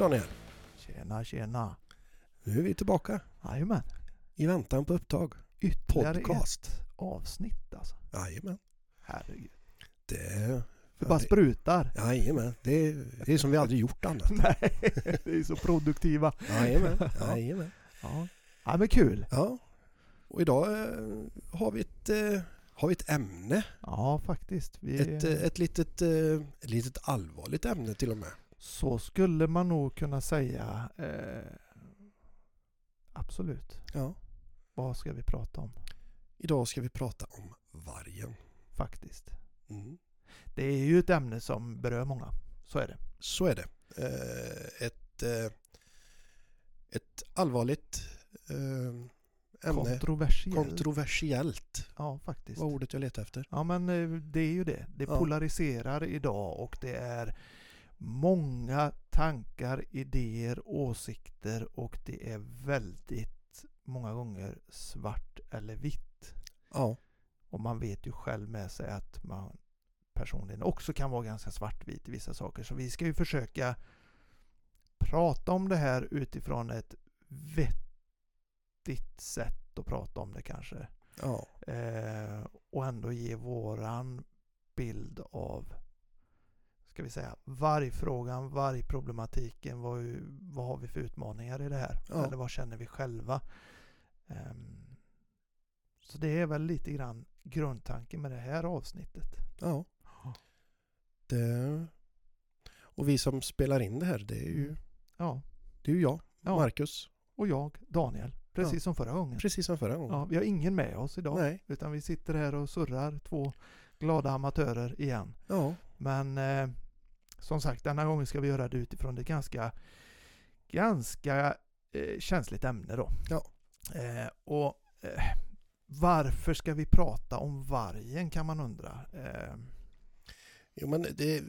Daniel! Tjena, tjena. Nu är vi tillbaka Jajamän. i väntan på upptag. Ytterligare Podcast. ett avsnitt alltså. Jajamän. Herregud. Det, Det bara sprutar. jajamän. Det, är- det är som vi aldrig gjort annat. Nej, vi är så produktiva. Jajamän. Jajamän. Ja, ja men kul. Ja. Och idag eh, har vi ett, eh, har vi ett ämne. Ja, faktiskt. Vi, Ett, eh, ett, litet, ett litet allvarligt ämne till och med. Så skulle man nog kunna säga. Eh, absolut. Ja. Vad ska vi prata om? Idag ska vi prata om vargen. Faktiskt. Mm. Det är ju ett ämne som berör många. Så är det. Så är det. Eh, ett, eh, ett allvarligt eh, ämne. Kontroversiellt. Kontroversiellt ja, faktiskt. var ordet jag letade efter. Ja, men eh, det är ju det. Det Ja. polariserar idag och det är många tankar, idéer, åsikter och det är väldigt många gånger svart eller vitt. Ja. Och man vet ju själv med sig att man personligen också kan vara ganska svartvit i vissa saker. Så vi ska ju försöka prata om det här utifrån ett vettigt sätt att prata om det kanske. ja. Eh, och ändå ge våran bild av ska vi säga vargfrågan, vargproblematiken, vad, vad har vi för utmaningar i det här? Ja. Eller vad känner vi själva? Ehm, så det är väl lite grann grundtanken med det här avsnittet. Ja. Det... Och vi som spelar in det här, det är ju, Ja, det är ju jag, Mm. Ja. Marcus. och jag, Daniel, precis Ja. som förra gången. Precis som förra gången. Ja, vi har ingen med oss idag, Nej. utan vi sitter här och surrar, två glada amatörer igen. Ja. Men eh, som sagt, denna gången ska vi göra det utifrån ett ganska, ganska eh, känsligt ämne då. Ja. Eh, och eh, varför ska vi prata om vargen kan man undra. Eh, Jo men det,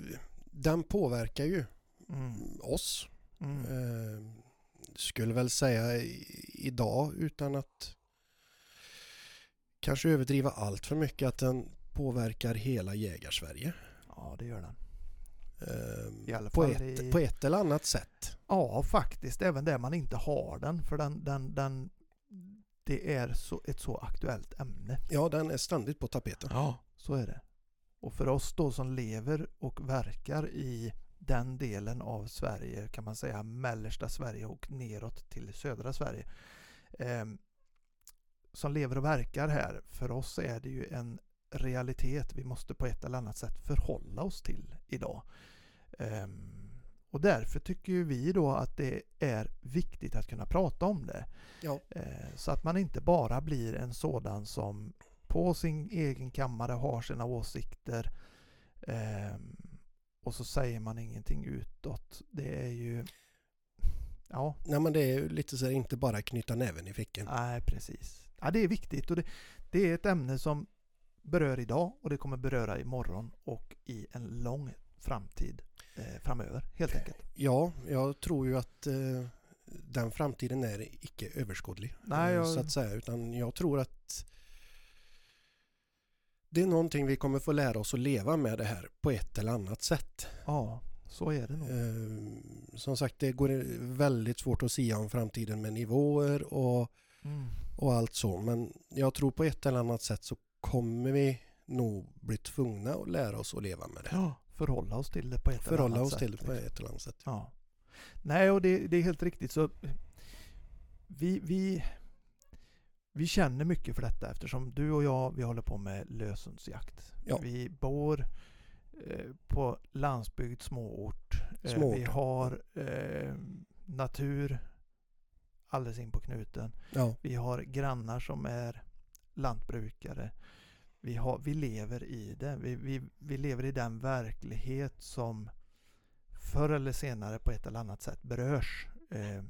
den påverkar ju mm, oss. mm, Eh, skulle väl säga idag utan att kanske överdriva allt för mycket att den påverkar hela jägarsverige. ja, det gör den. Eh, I alla på, ett, i- på ett eller annat sätt. Ja, faktiskt. Även där man inte har den. För den, den, den, det är så, ett så aktuellt ämne. Ja, den är ständigt på tapeten. Ja, så är det. Och för oss då som lever och verkar i den delen av Sverige, kan man säga mellersta Sverige och neråt till södra Sverige. Eh, som lever och verkar här, för oss är det ju en realitet vi måste på ett eller annat sätt förhålla oss till idag. Ehm, och därför tycker vi då att det är viktigt att kunna prata om det. Ja. Eh, Så att man inte bara blir en sådan som på sin egen kammare har sina åsikter ehm, och så säger man ingenting utåt. Det är ju... Ja, Nej men det är ju lite så här, inte bara knyta näven i fickan. nej precis. Ja, det är viktigt och det, det är ett ämne som berör idag och det kommer beröra imorgon och i en lång framtid framöver helt enkelt. Ja, jag tror ju att eh, den framtiden är icke överskådlig. Nej, eh, jag- Så att säga. Utan jag tror att det är någonting vi kommer få lära oss att leva med det här på ett eller annat sätt. Ja, så är det nog. Eh, som sagt, det går väldigt svårt att sia om framtiden med nivåer och, Mm. och allt så. Men jag tror på ett eller annat sätt så kommer vi nog bli tvungna att lära oss att leva med det. Ja, förhålla oss till det på ett eller Förhålla annat oss sätt. till det på liksom. ett eller annat sätt. Ja. Nej, och det, det är helt riktigt. Så vi, vi, vi känner mycket för detta eftersom du och jag vi håller på med lösundsjakt. Ja. Vi bor eh, på landsbygd, småort. Eh, Småort, vi ja. har eh, natur alldeles in på knuten. Ja, Vi har grannar som är lantbrukare. Vi, har, vi lever i det. Vi, vi, vi lever i den verklighet som förr eller senare på ett eller annat sätt berörs. Eh,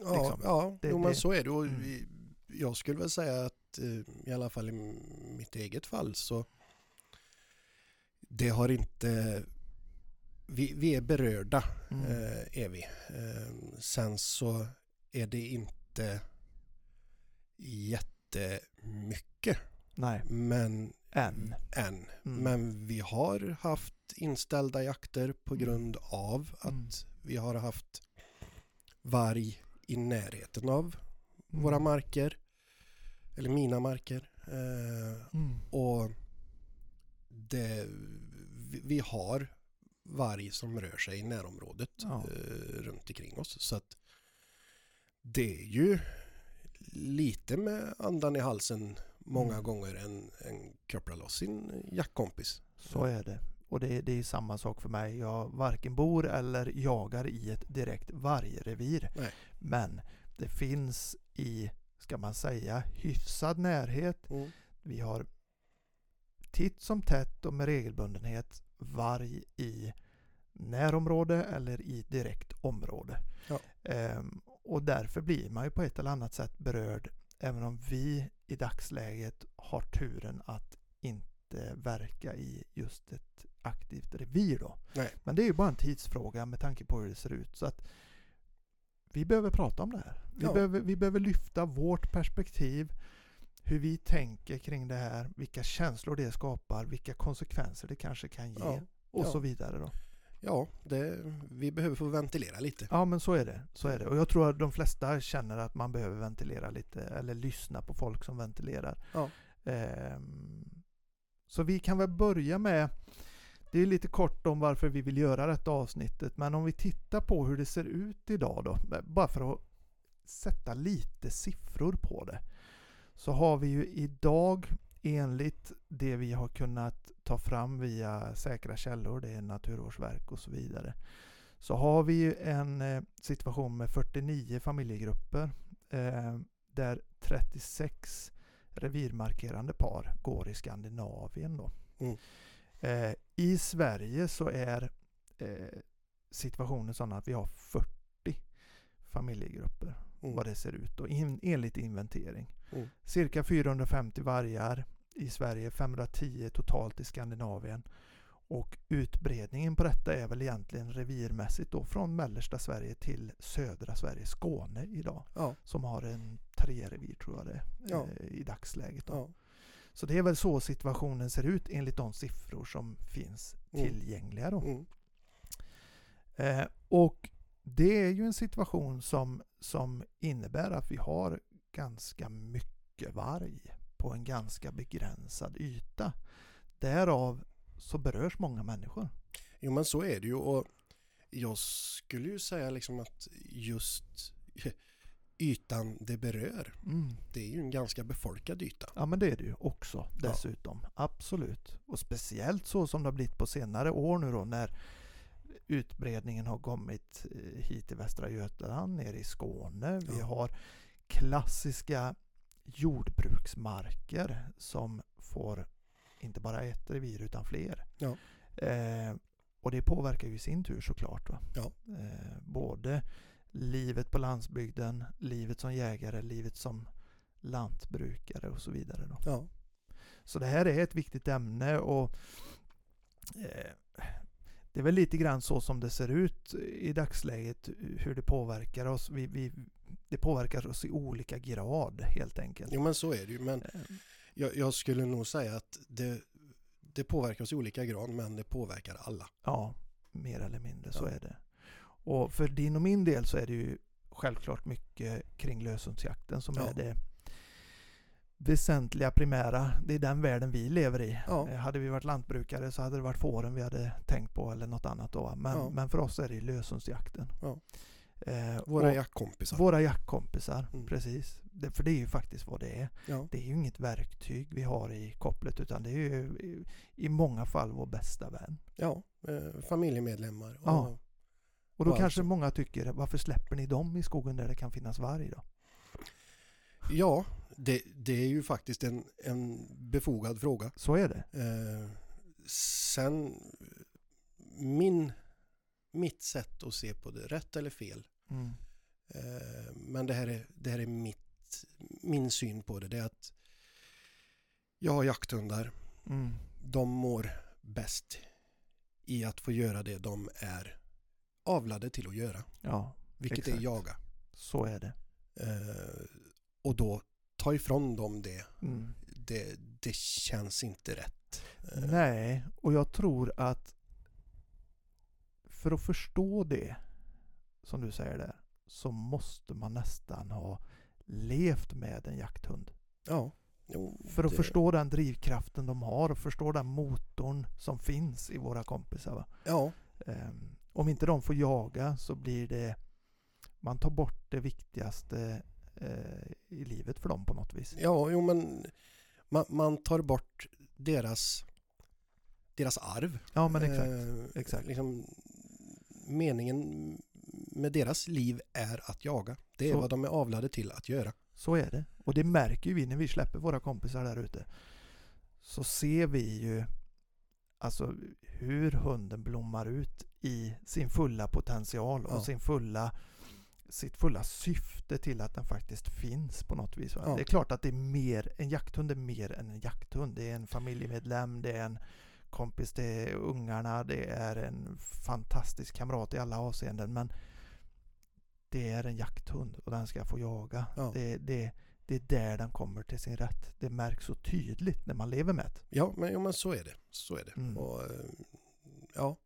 ja, Liksom. ja Det- jo, men det- så är det. Och Mm. jag skulle väl säga att eh, i alla fall i mitt eget fall så det har inte vi, vi är berörda mm, eh, är vi. Eh, sen så är det inte jättemycket nej, men än. än. Mm. Men vi har haft inställda jakter på Mm. grund av att Mm. vi har haft varg i närheten av Mm. våra marker. Eller mina marker. Eh, Mm. och det, vi, vi har varg som rör sig i närområdet Ja. eh, runt omkring oss. Så att det är ju lite med andan i halsen många gånger en, en kopplar loss sin jaktkompis. Så är det. Och det, det är samma sak för mig. Jag varken bor eller jagar i ett direkt vargrevir. Nej. Men det finns i, ska man säga, hyfsad närhet. Mm. Vi har titt som tätt och med regelbundenhet varg i närområde eller i direkt område. Ja. Ehm, och därför blir man ju på ett eller annat sätt berörd även om vi i dagsläget har turen att inte verka i just ett aktivt revir då. Nej. Men det är ju bara en tidsfråga med tanke på hur det ser ut. Så att vi behöver prata om det här. Vi, Ja. behöver, vi behöver lyfta vårt perspektiv, hur vi tänker kring det här, vilka känslor det skapar, vilka konsekvenser det kanske kan ge Ja. och Ja. så vidare. Då. Ja, det, vi behöver få ventilera lite. Ja men så är det. Så är det. Och jag tror att de flesta känner att man behöver ventilera lite eller lyssna på folk som ventilerar. Ja. Ehm, så vi kan väl börja med det är lite kort om varför vi vill göra detta avsnittet men om vi tittar på hur det ser ut idag då bara för att sätta lite siffror på det så har vi ju idag enligt det vi har kunnat ta fram via säkra källor, det är Naturvårdsverk och så vidare så har vi ju en eh, situation med 49 familjegrupper eh, där 36 revirmarkerande par går i Skandinavien. Då. Mm. Eh, I Sverige så är situationen sån att vi har 40 familjegrupper Mm. vad det ser ut då, in, enligt inventering. Mm. Cirka 450 vargar i Sverige, 510 totalt i Skandinavien. Och utbredningen på detta är väl egentligen revirmässigt då från mellersta Sverige till södra Sverige, Skåne idag. Ja, Som har en tre revir tror jag det är Ja. eh, i dagsläget. Då. ja. Så det är väl så situationen ser ut enligt de siffror som finns Mm. tillgängliga. Då. Mm. Eh, och det är ju en situation som, som innebär att vi har ganska mycket varg på en ganska begränsad yta. Därav så berörs många människor. Jo men så är det ju och jag skulle ju säga liksom att just ytan det berör, Mm. det är ju en ganska befolkad yta. Ja men det är det ju också dessutom. Absolut. Och speciellt så som det har blivit på senare år nu då när utbredningen har kommit eh, hit till Västra Götaland, ner i Skåne. Vi Ja. har klassiska jordbruksmarker som får inte bara ett revir utan fler. Ja. Eh, och det påverkar ju i sin tur såklart. Va? Ja. Eh, både livet på landsbygden, livet som jägare, livet som lantbrukare och så vidare. Då. Ja, Så det här är ett viktigt ämne och eh, det är väl lite grann så som det ser ut i dagsläget, hur det påverkar oss. Vi, vi, det påverkar oss i olika grad helt enkelt. jo men så är det ju men Eh, jag, jag skulle nog säga att det, det påverkar oss i olika grad men det påverkar alla. Ja, mer eller mindre så Ja. är det. Och för din och min del så är det ju självklart mycket kring löshundsjakten som Ja. är det väsentliga primära. Det är den världen vi lever i. Ja. Eh, Hade vi varit lantbrukare så hade det varit fåren vi hade tänkt på eller något annat då. Men, Ja. men för oss är det löshundsjakten. Ja. Eh, Våra jaktkompisar. våra jaktkompisar, Mm. precis. Det, för det är ju faktiskt vad det är. Det är ju inget verktyg vi har i kopplet utan det är ju i, i många fall vår bästa vän. ja eh, familjemedlemmar och Ja. Och då Och kanske alltså- många tycker, varför släpper ni dem i skogen där det kan finnas varg då? Ja, det, det är ju faktiskt en, en befogad fråga. Så är det. Eh, sen, min, mitt sätt att se på det, rätt eller fel, Mm. eh, men det här är, det här är mitt, min syn på det, det är att jag har jakthundar, Mm. de mår bäst i att få göra det de är avlade till att göra, Ja, vilket Exakt. är jaga. så är det. Eh, och då ta ifrån dem det, Mm. det, det känns inte rätt. Eh, Nej, och jag tror att för att förstå det, som du säger där, så måste man nästan ha levt med en jakthund. Ja. Jo, För att det- förstå den drivkraften de har och förstå den motorn som finns i våra kompisar. Va? Ja, Ehm, om inte de får jaga så blir det man tar bort det viktigaste i livet för dem på något vis. ja jo men man, man tar bort deras, deras arv. Ja men exakt. Eh, exakt. Liksom, meningen med deras liv är att jaga. Det är Så- vad de är avlade till att göra. Så är det. Och det märker ju vi när vi släpper våra kompisar där ute. Så ser vi ju alltså hur hunden blommar ut i sin fulla potential och Ja. sin fulla sitt fulla syfte till att den faktiskt finns på något vis. Ja. Det är klart att det är mer, en jakthund är mer än en jakthund. Det är en familjemedlem, det är en kompis till ungarna, det är en fantastisk kamrat i alla avseenden. Men det är en jakthund och den ska få jaga. Ja. Det, det, det är där den kommer till sin rätt. Det märks så tydligt när man lever med det. Ja, men, jo, men så är det. Så är det. Mm. Och, eh, ja.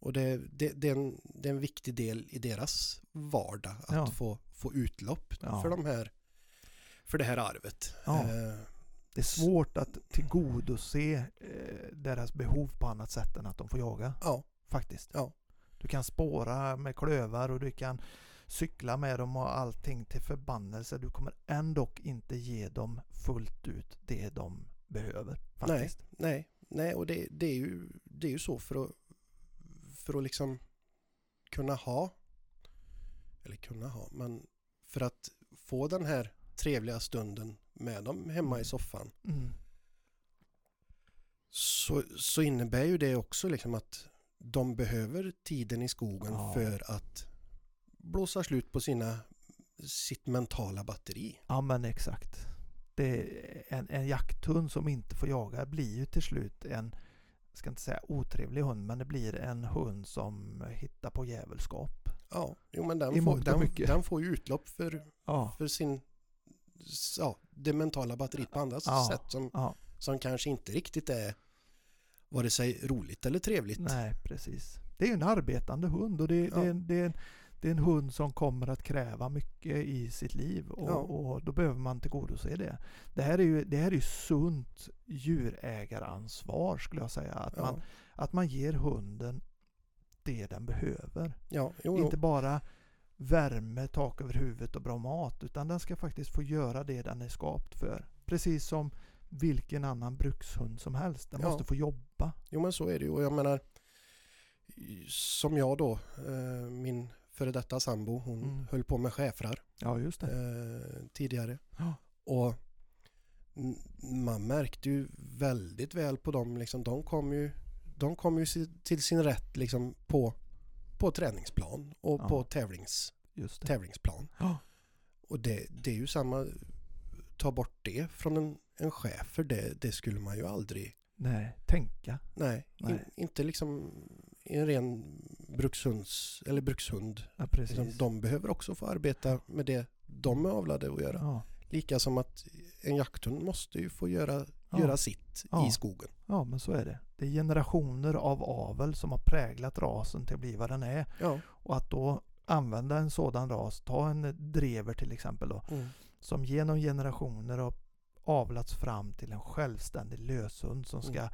Och det, det, det, är en, det är en viktig del i deras vardag att Ja. få, få utlopp Ja. för de här för det här arvet. Ja. Eh, Det är svårt att tillgodose eh, deras behov på annat sätt än att de får jaga. ja, Faktiskt. Ja. Du kan spåra med klövar och du kan cykla med dem och allting till förbannelse. Du kommer ändå inte ge dem fullt ut det de behöver. Faktiskt. nej, nej, och det, det, är ju, det är ju så för att, för att liksom kunna ha, eller kunna ha, men för att få den här trevliga stunden med dem hemma i soffan Mm. så, så innebär ju det också liksom att de behöver tiden i skogen Ja. för att blåsa slut på sina, sitt mentala batteri. Ja men exakt. Det är en, en jakthund som inte får jaga blir ju till slut en, ska inte säga otrevlig hund, men det blir en hund som hittar på djävulskap. Ja, jo men den får, den, den får ju utlopp för, Ja, för sin, ja, det mentala batteriet på andra Ja. sätt som, ja som kanske inte riktigt är vare sig roligt eller trevligt. nej precis. Det är ju en arbetande hund och det, det, är, det, en, det är en hund som kommer att kräva mycket i sitt liv och, Ja. och då behöver man tillgodose det. Det här är ju, det här är ju sunt djurägaransvar skulle jag säga. Att, Ja, man, att man ger hunden det den behöver. ja jo, jo. Inte bara värme, tak över huvudet och bra mat utan den ska faktiskt få göra det den är skapt för. Precis som vilken annan brukshund som helst. Den måste få jobba. jo men så är det ju och jag menar som jag då, eh, min före detta sambo, hon Mm. höll på med schäfrar. Ja, just eh, tidigare. Ja. Och man märkte ju väldigt väl på dem, liksom, de kom ju, de kom ju till sin rätt liksom, på, på träningsplan och Ja. på tävlings, tävlingsplan. Ja. Och det, det är ju samma, ta bort det från en, en chef, för det, det skulle man ju aldrig, Nej, tänka. nej, Nej. In, inte liksom en ren brukshunds, eller brukshund. Ja. Liksom, de behöver också få arbeta med det de är avlade att göra. Ja. Lika som att en jakthund måste ju få göra, Ja. göra sitt i skogen. ja, men så är det. Det är generationer av avel som har präglat rasen till att bli vad den är. Och att då använda en sådan ras, ta en drever till exempel då, Mm. som genom generationer har avlats fram till en självständig löshund som ska Mm.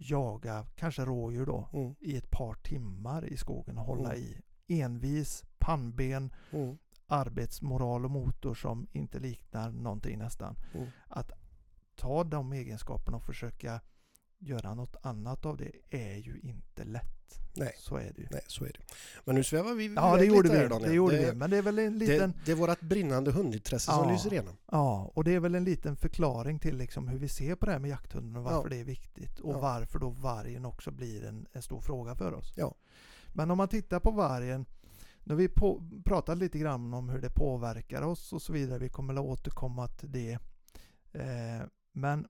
Jaga, kanske rådjur då, Mm. i ett par timmar i skogen och hålla Mm. i. Envis, pannben, Mm. arbetsmoral och motor som inte liknar någonting nästan. Mm. Att ta de egenskaperna och försöka göra något annat av det är ju inte lätt. Nej. Så är det ju. Nej, så är det. Men nu svävar vi Ja, det gjorde vi. här. Det gjorde det, vi. Men det är väl en liten... det, det är vårt brinnande hundintresse som Ja. lyser igenom. Ja, och det är väl en liten förklaring till liksom hur vi ser på det här med jakthunden och varför Ja. det är viktigt och Ja. varför då vargen också blir en, en stor fråga för oss. Ja. Men om man tittar på vargen, nu har vi på, pratat lite grann om hur det påverkar oss och så vidare, vi kommer att återkomma till det. Eh, men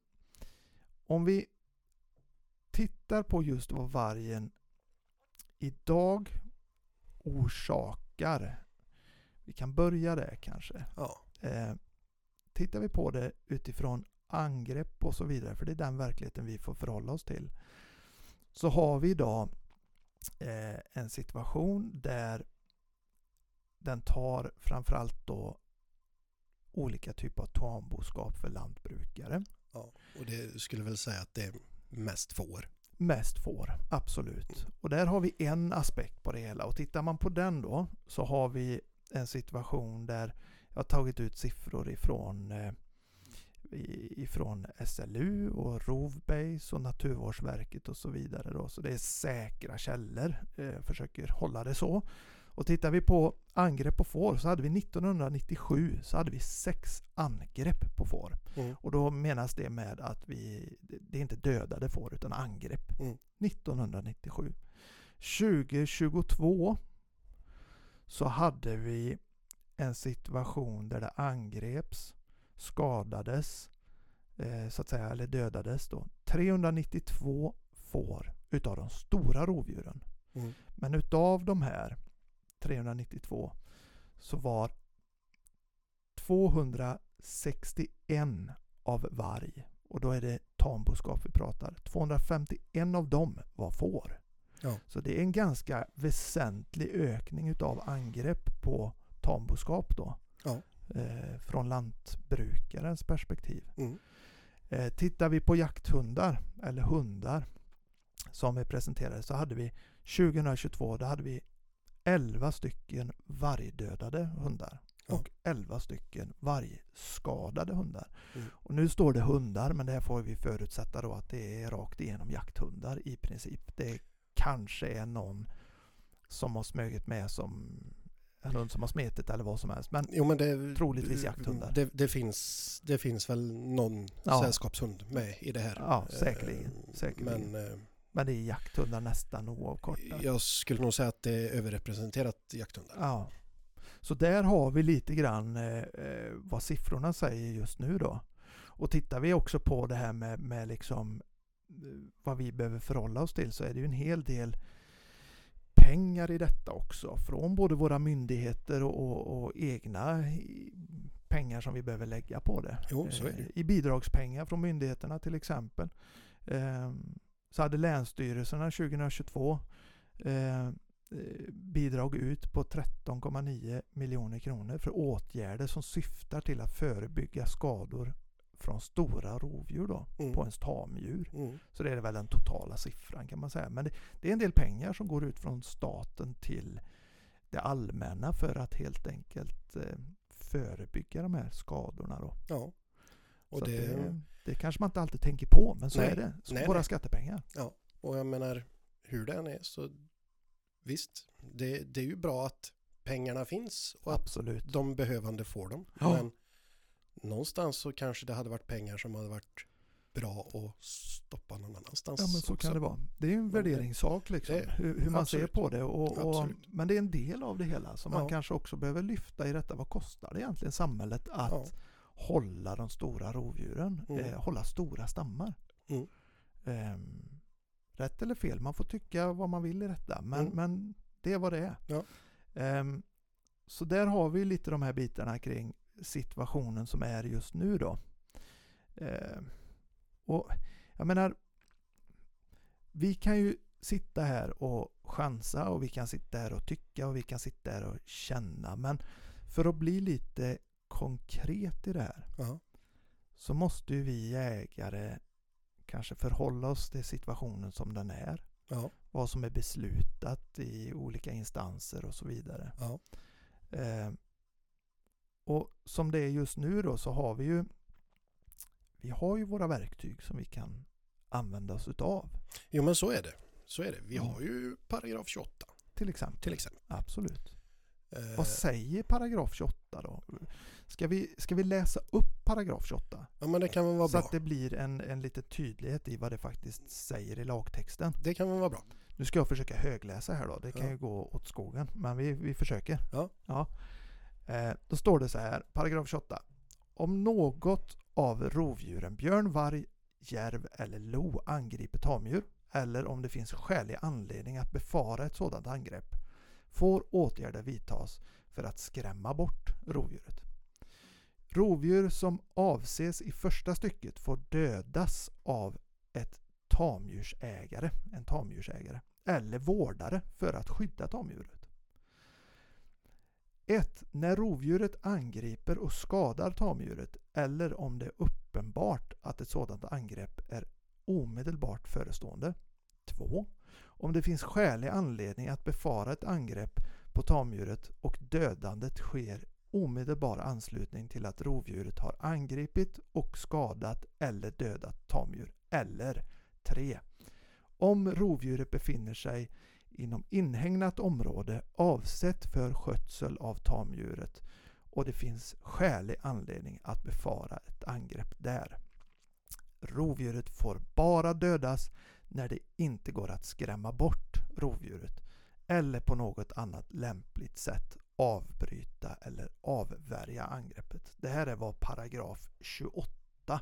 om vi tittar på just vad vargen idag orsakar. Vi kan börja där kanske. Ja. Eh, tittar vi på det utifrån angrepp och så vidare, för det är den verkligheten vi får förhålla oss till, så har vi idag eh, en situation där den tar framförallt då olika typer av tamboskap för lantbrukare. ja. Och det skulle väl säga att det mest får. Mest får, absolut. Och där har vi en aspekt på det hela. Och tittar man på den då så har vi en situation där jag har tagit ut siffror ifrån, eh, ifrån SLU och Rovbase och Naturvårdsverket och så vidare. Då. Så det är säkra källor, eh, försöker hålla det så. Och tittar vi på angrepp på får så hade vi 1997 så hade vi sex angrepp på får. Mm. Och då menas det med att vi, det är inte dödade får utan angrepp. Mm. 1997. 2022 så hade vi en situation där det angreps, skadades, eh, så att säga, eller dödades då. 392 får utav de stora rovdjuren. Mm. Men utav de här 392 så var 261 av varg. Och då är det tamboskap vi pratar. 251 av dem var får. Ja. Så det är en ganska väsentlig ökning utav angrepp på tamboskap då. Ja. Eh, från lantbrukarens perspektiv. Mm. Eh, tittar vi på jakthundar, eller hundar, som vi presenterade, så hade vi 2022, då hade vi 11 stycken vargdödade hundar. Och 11 stycken vargskadade hundar. Mm. Och nu står det hundar, men det här får vi förutsätta då att det är rakt igenom jakthundar i princip. Det kanske är någon som har smugit med som en hund som har smetit eller vad som helst. Men Jo, men det, Troligtvis jakthundar. Det, det, finns, det finns väl någon Ja. sällskapshund med i det här. ja, säkerligen. Eh, säkerligen. Men eh, Men det är jakthundar nästan oavkortat. jag skulle nog säga att det är överrepresenterat jakthundar. Ja. Så där har vi lite grann eh, eh, vad siffrorna säger just nu då. Och tittar vi också på det här med, med liksom eh, vad vi behöver förhålla oss till så är det ju en hel del pengar i detta också. Från både våra myndigheter och, och, och egna pengar som vi behöver lägga på det. Jo, så är det. Eh, I bidragspengar från myndigheterna till exempel. Ehm, Så hade länsstyrelserna 2022 eh, eh, bidrag ut på 13,9 miljoner kronor för åtgärder som syftar till att förebygga skador från stora rovdjur då, Mm. på ens tamdjur. Mm. Så det är väl den totala siffran kan man säga. Men det, det är en del pengar som går ut från staten till det allmänna för att helt enkelt eh, förebygga de här skadorna. Då. Ja. Och att det, det, det kanske man inte alltid tänker på, men så Nej. är det. Så Nej, våra nej. skattepengar. och jag menar, hur det än är så visst, det, det är ju bra att pengarna finns och att Absolut. de behövande får dem. Ja. Men någonstans så kanske det hade varit pengar som hade varit bra att stoppa någon annanstans. Ja men så också. kan det vara. Det är ju en värderingssak liksom. det- hur, hur man absolut. ser på det. Och, och, men det är en del av det hela som man Ja. kanske också behöver lyfta i detta. Vad kostar det egentligen samhället att Ja. Hålla de stora rovdjuren? Mm. Eh, hålla stora stammar? Mm. Ehm, rätt eller fel, man får tycka vad man vill i detta. Men, Mm. men det är vad det är. Ja. Ehm, så där har vi lite de här bitarna kring situationen som är just nu då. Ehm, och jag menar, vi kan ju sitta här och chansa och vi kan sitta här och tycka och vi kan sitta här och känna. Men för att bli lite konkret i det här Ja. så måste ju vi jägare kanske förhålla oss till situationen som den är. Ja. Vad som är beslutat i olika instanser och så vidare. Eh, och som det är just nu då så har vi ju vi har ju våra verktyg som vi kan använda oss utav. Jo men så är det. Så är det. Vi Mm. har ju paragraf 28 Till exempel. till exempel. Absolut. Eh, Vad säger paragraf 28 då? Ska vi, ska vi läsa upp paragraf 28? ja men det kan väl vara så bra. att det blir en, en liten tydlighet i vad det faktiskt säger i lagtexten. Det kan väl vara bra. Nu ska jag försöka högläsa här då. Det kan Ja. ju gå åt skogen. Men vi, vi försöker. Ja. ja. Eh, då står det så här, paragraf 28. Om något av rovdjuren björn, varg, järv eller lo angriper tamdjur eller om det finns skälig anledning att befara ett sådant angrepp får åtgärder vidtas för att skrämma bort rovdjuret. Rovdjur som avses i första stycket får dödas av ett tamdjursägare, en tamdjursägare eller vårdare för att skydda tamdjuret. 1. När rovdjuret angriper och skadar tamdjuret eller om det är uppenbart att ett sådant angrepp är omedelbart förestående. 2. Om det finns skälig anledning att befara ett angrepp på tamdjuret och dödandet sker omedelbar anslutning till att rovdjuret har angripit och skadat eller dödat tamdjur. Eller 3. Om rovdjuret befinner sig inom inhägnat område avsett för skötsel av tamdjuret och det finns skälig anledning att befara ett angrepp där. Rovdjuret får bara dödas när det inte går att skrämma bort rovdjuret eller på något annat lämpligt sätt avbryta eller avvärja angreppet. Det här är vad paragraf 28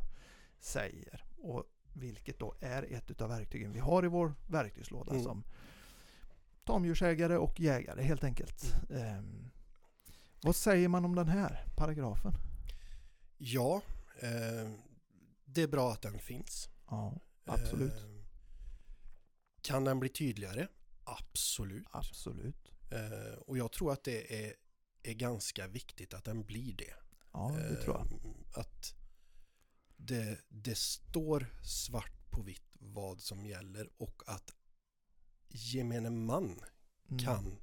säger och vilket då är ett av verktygen vi har i vår verktygslåda Mm. som tamdjursägare och jägare helt enkelt. Ehm, vad säger man om den här paragrafen? Ja, eh, det är bra att den finns. Ja, absolut. Eh, kan den bli tydligare? Absolut. Absolut. Eh, och jag tror att det är, är ganska viktigt att den blir det. Ja, det tror jag. Eh, Att det, det står svart på vitt vad som gäller och att gemene man Mm. kan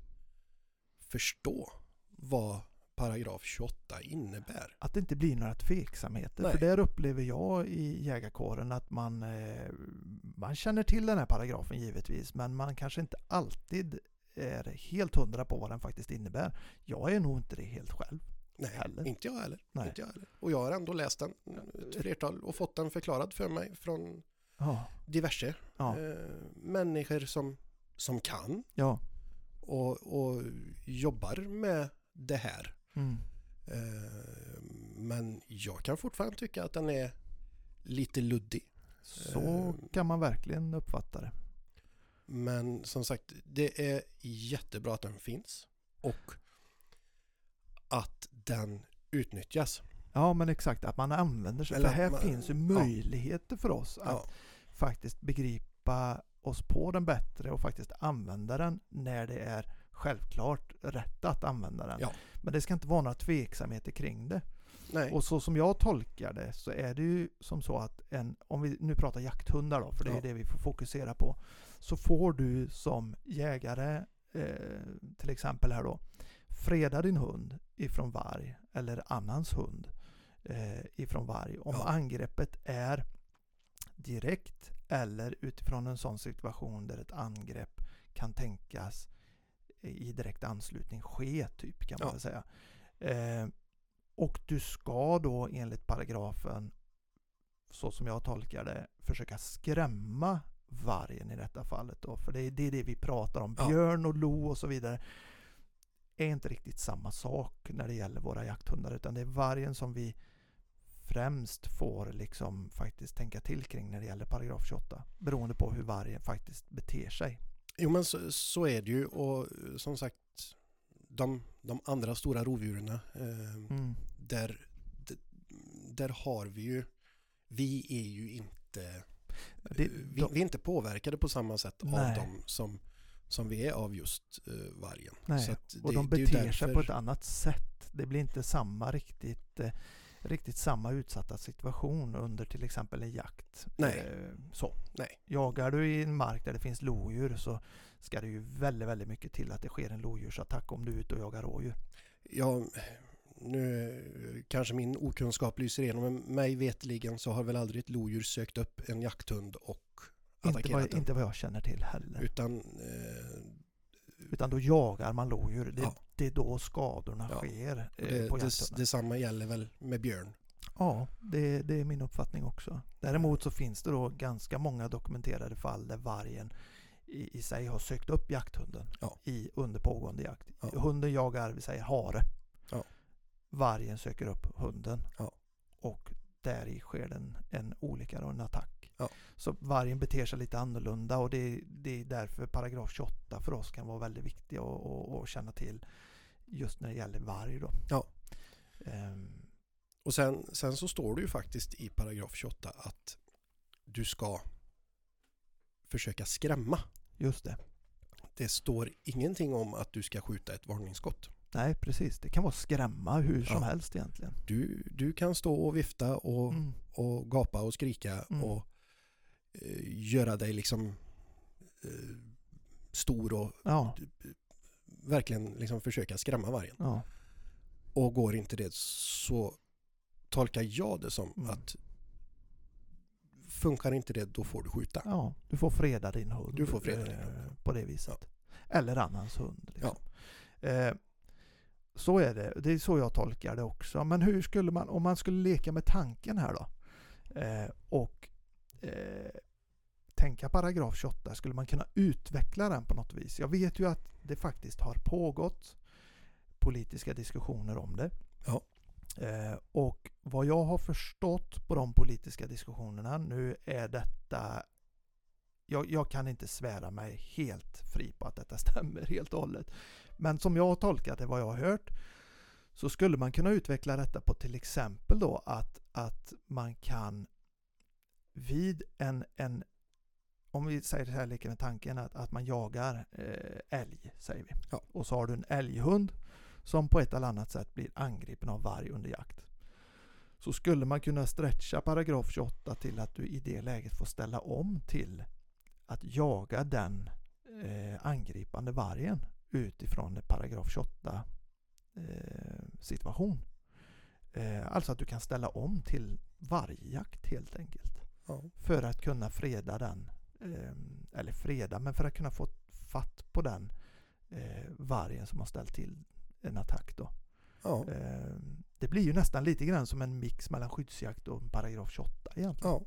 förstå vad paragraf 28 innebär. Att det inte blir några tveksamheter. Nej. För där upplever jag i jägarkåren att man, eh, man känner till den här paragrafen givetvis. Men man kanske inte alltid är helt hundra på vad den faktiskt innebär. Jag är nog inte det helt själv. Nej, Heller. inte jag heller. Nej. Inte jag heller. Och jag har ändå läst den ett flertal och fått den förklarad för mig från Ja, diverse ja, eh, människor som, som kan ja. och, och jobbar med det här. Mm. Eh, men jag kan fortfarande tycka att den är lite luddig. Så Eh. kan man verkligen uppfatta det. Men som sagt, det är jättebra att den finns och att den utnyttjas. Ja men exakt, att man använder sig. Eller för här man- finns ju möjligheter för oss att Ja, faktiskt begripa oss på den bättre och faktiskt använda den när det är självklart rätt att använda den. Ja. Men det ska inte vara några tveksamheter kring det. nej. Och så som jag tolkar det så är det ju som så att en, om vi nu pratar jakthundar då, för det är Ja. det vi får fokusera på. Så får du som jägare, eh, till exempel här då, freda din hund ifrån varg eller annans hund eh, ifrån varg. Om Ja. angreppet är direkt eller utifrån en sån situation där ett angrepp kan tänkas i direkt anslutning ske, typ kan man Ja. säga. Eh, och du ska då enligt paragrafen, så som jag tolkar det, försöka skrämma vargen i detta fallet. Då. För det är, det är det vi pratar om. Björn och lo och så vidare är inte riktigt samma sak när det gäller våra jakthundar. Utan det är vargen som vi främst får liksom faktiskt tänka till kring när det gäller paragraf 28. Beroende på hur vargen faktiskt beter sig. Jo men så, så är det ju och eh, som sagt de, de andra stora rovdjuren eh, Mm. där, där har vi ju vi är ju inte Det- vi, de- vi är inte påverkade på samma sätt Nej. av dem som, som vi är av just uh, vargen. Nej, att Och det- de det beter sig därför- på ett annat sätt. Det blir inte samma riktigt, eh, riktigt samma utsatta situation under till exempel en jakt. Nej. Eh, så. Nej. Jagar du i en mark där det finns lodjur så ska det ju väldigt, väldigt mycket till att det sker en lodjursattack om du är ute och jagar rådjur. Ja, nu eh, kanske min okunskap lyser igenom, men mig vetligen så har väl aldrig ett lodjur sökt upp en jakthund och inte attackerat vad, den. inte vad jag känner till heller. Utan eh, Utan då jagar man lodjur. Det, Ja. det är då skadorna Ja. sker eh, det, på det, detsamma gäller väl med björn. Ja, det, det är min uppfattning också. Däremot så finns det då ganska många dokumenterade fall där vargen i, i sig har sökt upp jakthunden Ja. i, under pågående jakt. Ja. Hunden jagar, vi säger hare. Vargen söker upp hunden. Ja. Och där i sker en, en olycka och en attack. Ja. Så vargen beter sig lite annorlunda och det, det är därför paragraf 28 för oss kan vara väldigt viktig att, att, att känna till just när det gäller varg. Då. Ja. Ehm, Och sen, sen så står det ju faktiskt i paragraf 28 att du ska försöka skrämma. just det. Det står ingenting om att du ska skjuta ett varningsskott. Nej, precis. Det kan vara skrämma hur som Ja. helst egentligen. Du, du kan stå och vifta och, Mm. och gapa och skrika Mm. och eh, göra dig liksom eh, stor och Ja, verkligen liksom försöka skrämma vargen. ja, Och går inte det så tolkar jag det som Mm. att funkar inte det då får du skjuta. ja. Du får freda din hund. Du får freda din eh, hund. På det viset. Eller annans hund. Liksom. Eh, så är det. Det är så jag tolkar det också. Men hur skulle man, om man skulle leka med tanken här då. Eh, och eh, tänka paragraf 28. Skulle man kunna utveckla den på något vis? Jag vet ju att det faktiskt har pågått politiska diskussioner om det. Ja. Eh, och vad jag har förstått på de politiska diskussionerna, nu är detta jag, jag kan inte svära mig helt fri på att detta stämmer helt och hållet. Men som jag har tolkat det, vad jag har hört, så skulle man kunna utveckla detta på till exempel då att, att man kan vid en, en om vi säger det här leker med tanken att, att man jagar eh, älg, säger vi. Ja. Och så har du en älghund som på ett eller annat sätt blir angripen av varg under jakt. Så skulle man kunna stretcha paragraf 28 till att du i det läget får ställa om till att jaga den eh, angripande vargen utifrån en paragraf 28 eh, situation. Eh, alltså att du kan ställa om till vargjakt helt enkelt. Ja. För att kunna freda den, eh, eller freda, men för att kunna få fatt på den vargen som har ställt till en attack då. Ja. Det blir ju nästan lite grann som en mix mellan skyddsjakt och paragraf 28 egentligen. ja.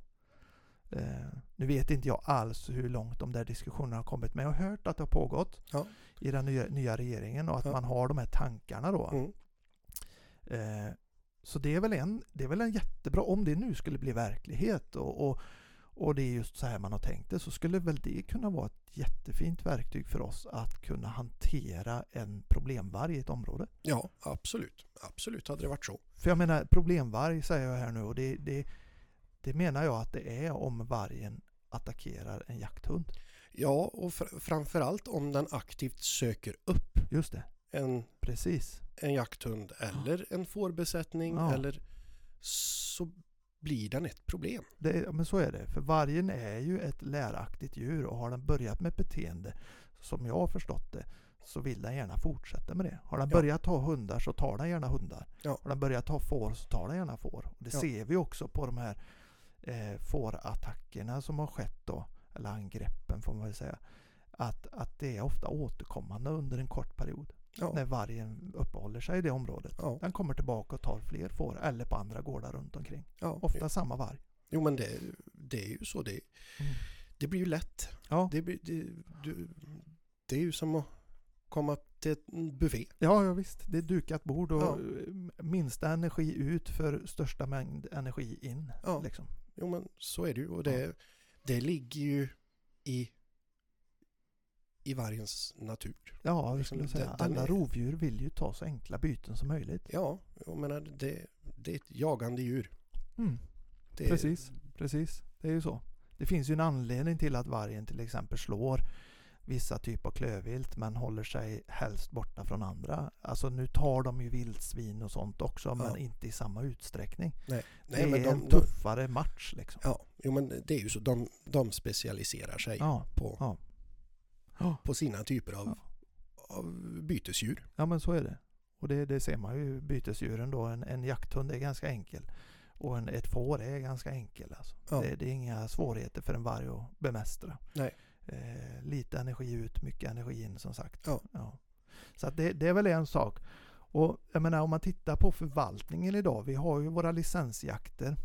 Nu vet inte jag alls hur långt de där diskussionerna har kommit, men jag har hört att det har pågått Ja. I den nya, nya regeringen och att Ja. man har de här tankarna då. Mm. Eh, så det är, väl en, det är väl en jättebra, om det nu skulle bli verklighet och, och, och det är just så här man har tänkt det, så skulle väl det kunna vara ett jättefint verktyg för oss att kunna hantera en problemvarg i ett område. ja, absolut. Absolut hade det varit så. För jag menar problemvarg säger jag här nu och det, det, det menar jag att det är om vargen attackerar en jakthund. Ja, och fr- framförallt om den aktivt söker upp Just det, en, precis. en jakthund eller en fårbesättning Ja. eller så blir den ett problem. Det, men så är det. För vargen är ju ett läraktigt djur och har den börjat med beteende som jag har förstått det så vill den gärna fortsätta med det. Har den Ja. börjat ta hundar så tar den gärna hundar. Ja. Har den börjat ta får så tar den gärna får. Och det Ja. ser vi också på de här eh, fårattackerna som har skett då, eller angreppen får man väl säga. Att, att det är ofta återkommande under en kort period. Ja. När vargen uppehåller sig i det området. Ja. Den kommer tillbaka och tar fler får eller på andra gårdar runt omkring. Ja. Ofta samma varg. Jo men det, det är ju så. Det, Mm. det blir ju lätt. Ja. Det, blir, det, du, det är ju som att komma till en buffé. Ja, ja visst. Det är dukat bord och Ja. minsta energi ut för största mängd energi in. Ja. Liksom. Jo men så är det ju. Och det, det ligger ju i, i vargens natur. Ja, jag Liksom, skulle säga. den- Alla rovdjur vill ju ta så enkla byten som möjligt. Ja, jag menar det, det är ett jagande djur. Mm. Det Precis, precis. Det är ju så. Det finns ju en anledning till att vargen till exempel slår vissa typer av klövvilt men håller sig helst borta från andra. Alltså nu tar de ju vildsvin och sånt också men Ja. inte i samma utsträckning. Nej, det nej men är de, en de, tuffare match liksom. ja, jo, men det är ju så. De, de specialiserar sig Ja, på, ja. På sina typer av, av bytesdjur. Ja men så är det. Och det, det ser man ju bytesdjuren då. En, en jakthund är ganska enkel. Och en, ett får är ganska enkel alltså. Det, det är inga svårigheter för en varg att bemästra. Nej. Eh, lite energi ut, mycket energi in som sagt. Ja. Så att det, det är väl en sak. Och jag menar om man tittar på förvaltningen idag. Vi har ju våra licensjakter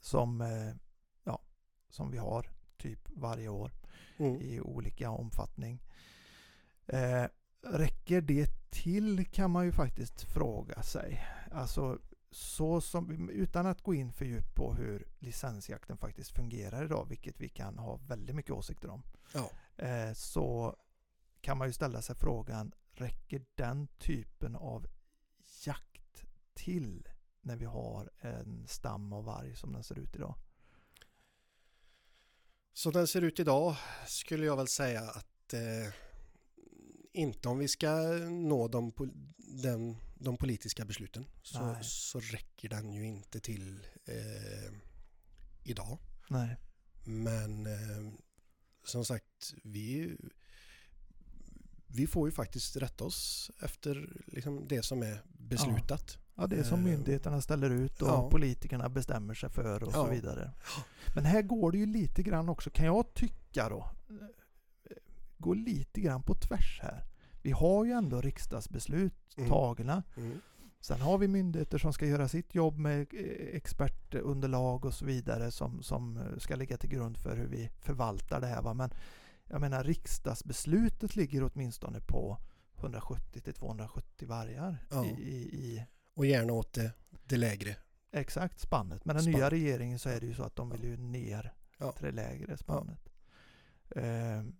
som, eh, ja, som vi har typ varje år Mm. i olika omfattning. Eh, räcker det till kan man ju faktiskt fråga sig. Alltså så som, utan att gå in för djupt på hur licensjakten faktiskt fungerar idag, vilket vi kan ha väldigt mycket åsikter om. Ja. Eh, så kan man ju ställa sig frågan, räcker den typen av jakt till när vi har en stam av varg som den ser ut idag? Som den ser ut idag skulle jag väl säga att eh, inte om vi ska nå de, pol- den, de politiska besluten så, så räcker den ju inte till eh, idag. Nej. Men eh, som sagt, vi, vi får ju faktiskt rätta oss efter liksom, det som är beslutat. Ja, det är som Eh, myndigheterna ställer ut och ja. politikerna bestämmer sig för och så Ja. vidare. Men här går det ju lite grann också, kan jag tycka då, gå lite grann på tvärs här. Vi har ju ändå riksdagsbeslut Mm. tagna. Mm. Sen har vi myndigheter som ska göra sitt jobb med eh, expertunderlag och så vidare som, som eh, ska ligga till grund för hur vi förvaltar det här. Va? Men jag menar riksdagsbeslutet ligger åtminstone på 170 till 270 vargar Ja. i, i, Och gärna åt det, det lägre. exakt spannet. Men den Spann. nya regeringen så är det ju så att de vill ju ner Ja. till det lägre spannet. Ehm,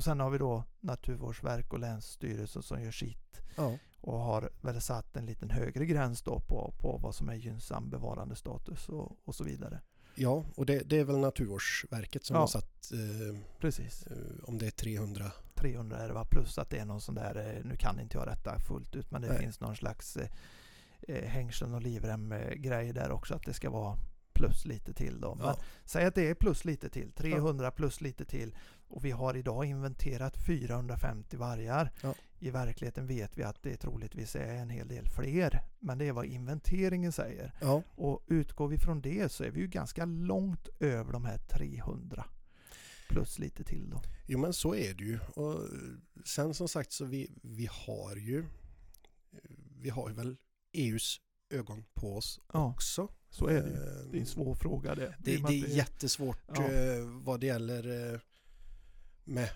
och sen har vi då Naturvårdsverk och Länsstyrelsen som gör sitt Ja. och har väl satt en liten högre gräns då på, på vad som är gynnsam bevarandestatus och, och så vidare. Ja, och det, det är väl Naturvårdsverket som Ja. har satt eh, Precis. eh, om det är 300. 300 är det va? Plus att det är någon sån där, eh, nu kan inte jag detta fullt ut, men det Nej. finns någon slags eh, eh, hängslen och livrem eh, grej där också att det ska vara plus lite till då. Ja. säg att det är plus lite till, 300 plus lite till och vi har idag inventerat 450 vargar. Ja. I verkligheten vet vi att det troligtvis är en hel del fler, men det är vad inventeringen säger. Ja, Och utgår vi från det så är vi ju ganska långt över de här 300 plus lite till då. jo men så är det ju. Och sen som sagt så vi, vi har ju vi har ju väl EUs ögon på oss Ja, också. så är det ju. Eh, Det är en svår fråga det. Det, det är jättesvårt Ja. eh, vad det gäller eh, med,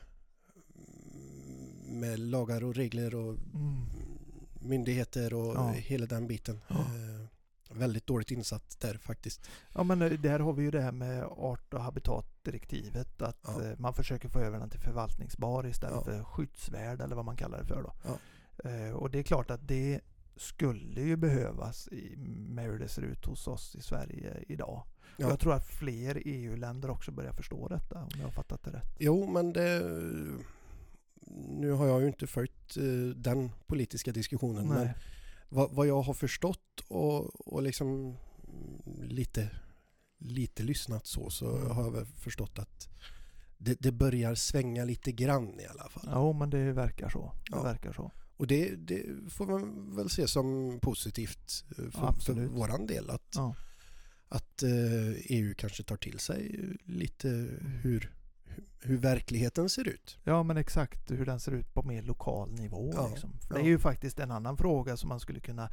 med lagar och regler och Mm. myndigheter och Ja. hela den biten. Ja. Eh, väldigt dåligt insatt där faktiskt. Ja men eh, där har vi ju det här med art och habitatdirektivet att Ja. eh, man försöker få över den till förvaltningsbar istället för skyddsvärd eller vad man kallar det för då. Eh, och det är klart att det skulle ju behövas i, med hur det ser ut hos oss i Sverige idag. Ja. Jag tror att fler EU-länder också börjar förstå detta om jag har fattat det rätt. Jo, men det... Nu har jag ju inte följt eh, den politiska diskussionen, men Nej. vad, vad jag har förstått och, och liksom lite, lite lyssnat så, så Mm. har jag väl förstått att det, det börjar svänga lite grann i alla fall. Ja men det verkar så. Det Ja. verkar så. Och det, det får man väl se som positivt eh, för, för Absolut. våran del. Att, Ja. Att eh, EU kanske tar till sig lite hur, hur verkligheten ser ut. Ja men exakt hur den ser ut på mer lokal nivå. Ja, Liksom. För ja. Det är ju faktiskt en annan fråga som man skulle kunna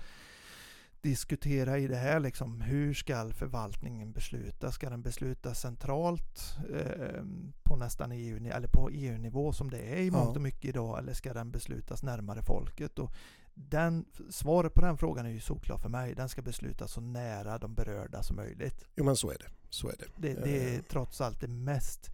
diskutera i det här. Liksom. Hur ska förvaltningen besluta? Ska den besluta centralt eh, på nästan EU, eller på EU-nivå som det är i mångt och mycket idag? Eller ska den beslutas närmare folket? Och den, svaret på den frågan är ju såklart för mig. Den ska beslutas så nära de berörda som möjligt. Jo men så är det. Så är det. Det, det är Eh. trots allt det mest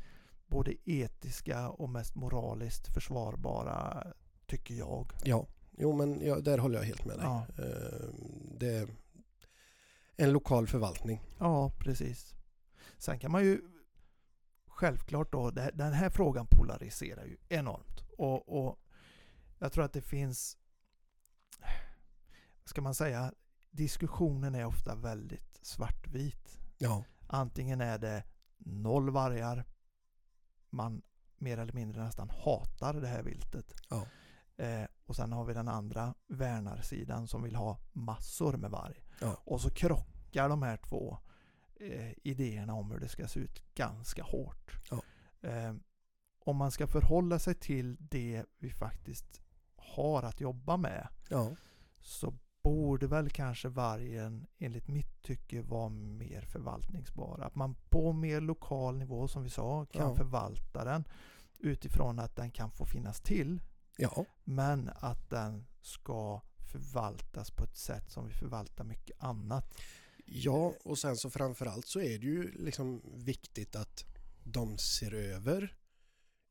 både etiska och mest moraliskt försvarbara tycker jag. Ja, jo men ja, där håller jag helt med dig. Ja. Eh, Det är en lokal förvaltning. Ja, precis. Sen kan man ju självklart då, den här frågan polariserar ju enormt. Och, och jag tror att det finns, ska man säga, diskussionen är ofta väldigt svartvit. Ja, Antingen är det noll vargar, man mer eller mindre nästan hatar det här viltet. Ja. Eh, och sen har vi den andra värnarsidan som vill ha massor med varg. Ja. Och så krockar de här två eh, idéerna om hur det ska se ut ganska hårt. Ja. Eh, om man ska förhålla sig till det vi faktiskt har att jobba med Ja, så borde väl kanske vargen enligt mitt tycke vara mer förvaltningsbar. Att man på mer lokal nivå som vi sa kan förvalta den utifrån att den kan få finnas till ja, men att den ska förvaltas på ett sätt som vi förvaltar mycket annat. ja och sen så framförallt så är det ju liksom viktigt att de ser över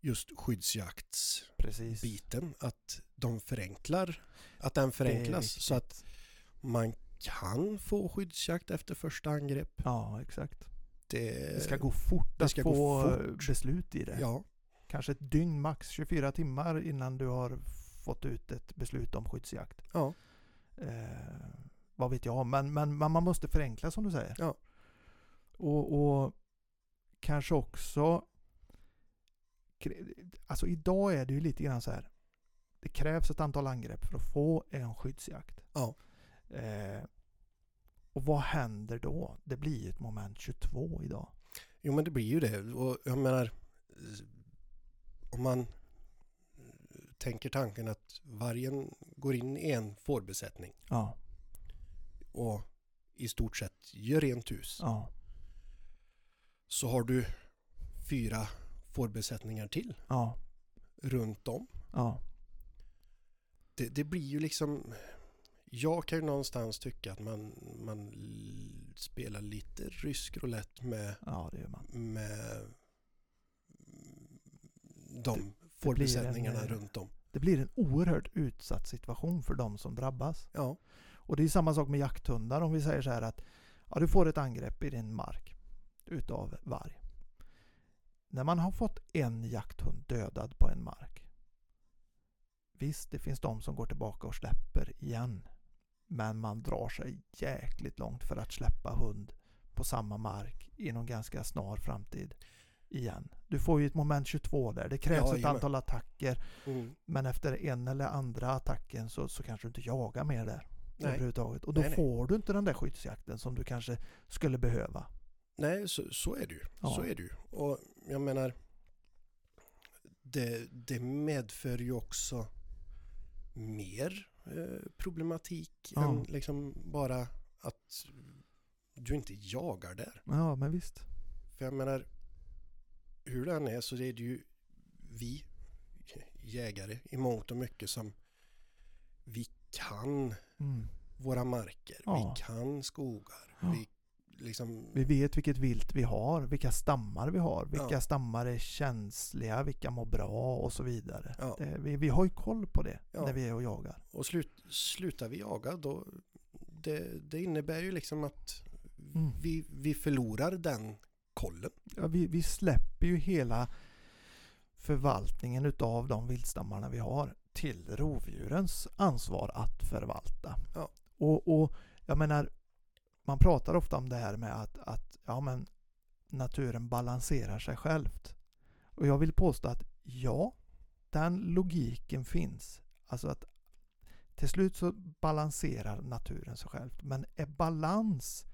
just skyddsjaktsbiten. Att de förenklar, att den förenklas så att man kan få skyddsjakt efter första angrepp. Ja, exakt. Det, Det ska gå fort att få fort. beslut i det. Ja, Kanske ett dygn max, 24 timmar innan du har fått ut ett beslut om skyddsjakt. ja, Eh, vad vet jag, men, men, men man måste förenkla som du säger. Ja. Och, och kanske också... Alltså idag är det ju lite grann så här. Det krävs ett antal angrepp för att få en skyddsjakt. Ja. Eh, och vad händer då? Det blir ju ett moment 22 idag. jo men det blir ju det. Och jag menar, om man tänker tanken att vargen går in i en fårbesättning Ja, och i stort sett gör rent hus. ja, Så har du fyra fårbesättningar till ja, runt om. ja. Det, det blir ju liksom... Jag kan ju någonstans tycka att man, man spelar lite rysk roulette med, Ja, det gör man. med de fårbesättningarna eh, runt om. Det blir en oerhört utsatt situation för de som drabbas. Ja, Och det är samma sak med jakthundar om vi säger så här att ja, du får ett angrepp i din mark utav varg. När man har fått en jakthund dödad på en mark. Visst, det finns de som går tillbaka och släpper igen. Men man drar sig jäkligt långt för att släppa hund på samma mark inom ganska snar framtid igen. Du får ju ett moment 22 där. Det krävs Ja, ett jajamän. antal attacker mm. men efter en eller andra attacken så, så kanske du inte jagar mer där Nej. överhuvudtaget. Och då Nej, nej. får du inte den där skyddsjakten som du kanske skulle behöva. Nej, så, så är det ju. Ja. Så är det ju. Och jag menar, det, det medför ju också mer eh, problematik Ja. än liksom bara att du inte jagar där. Ja, men visst. För jag menar, hur det än är så är det ju vi jägare i mångt och mycket som vi kan Mm. våra marker, Ja. vi kan skogar, Ja. vi liksom Vi vet vilket vilt vi har, vilka stammar vi har, vilka Ja. stammar är känsliga, vilka mår bra och så vidare. Det, vi, vi har ju koll på det när vi är och jagar. Och slut, slutar vi jaga då det, det innebär ju liksom att Mm. vi, vi förlorar den kollen. Ja, vi, vi släpper ju hela förvaltningen utav de viltstammarna vi har till rovdjurens ansvar att förvalta. Ja. Och, och jag menar, man pratar ofta om det här med att, att ja, men naturen balanserar sig självt. Och jag vill påstå att ja, den logiken finns. Alltså att till slut så balanserar naturen sig själv. Men är balans